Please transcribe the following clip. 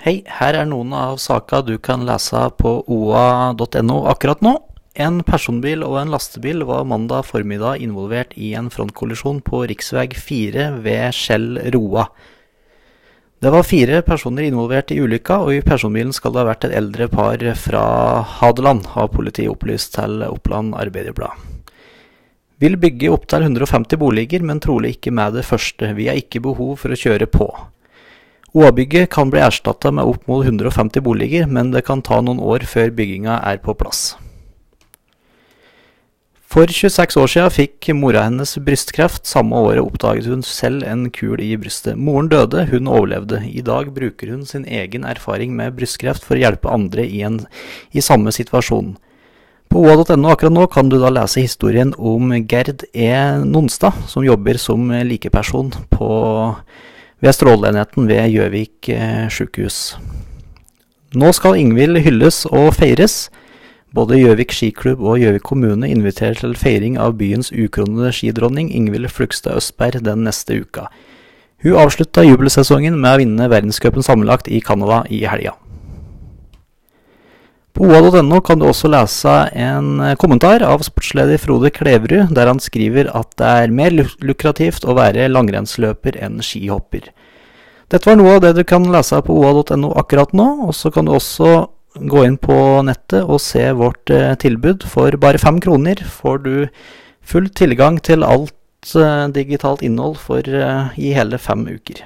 Hei, her er noen av saka du kan lese på oa.no akkurat nå. En personbil og en lastebil var mandag formiddag involvert i en frontkollisjon på rv. 4 ved Skjell Roa. Det var fire personer involvert i ulykka, og i personbilen skal det ha vært et eldre par fra Hadeland, har politiet opplyst til Oppland Arbeiderblad. Vil bygge opptil 150 boliger, men trolig ikke med det første. Vi har ikke behov for å kjøre på. OA-bygget kan bli erstatta med opp mot 150 boliger, men det kan ta noen år før bygginga er på plass. For 26 år siden fikk mora hennes brystkreft. Samme året oppdaget hun selv en kul i brystet. Moren døde, hun overlevde. I dag bruker hun sin egen erfaring med brystkreft for å hjelpe andre i, en, i samme situasjon. På oa.no akkurat nå kan du da lese historien om Gerd E. Nonstad, som jobber som likeperson på, ved stråleenheten ved Gjøvik sjukehus. sykehus. Nå skal Ingvild hylles og feires. Både Gjøvik skiklubb og Gjøvik kommune inviterer til feiring av byens ukronede skidronning Ingvild Flugstad Østberg den neste uka. Hun avslutta jubelsesongen med å vinne verdenscupen sammenlagt i Canada i helga. På oa.no kan du også lese en kommentar av sportsleder Frode Kleverud, der han skriver at det er mer lukrativt å være langrennsløper enn skihopper. Dette var noe av det du kan lese på oa.no akkurat nå, og så kan du også gå inn på nettet og se vårt eh, tilbud. For bare fem kroner får du full tilgang til alt eh, digitalt innhold for, eh, i hele fem uker.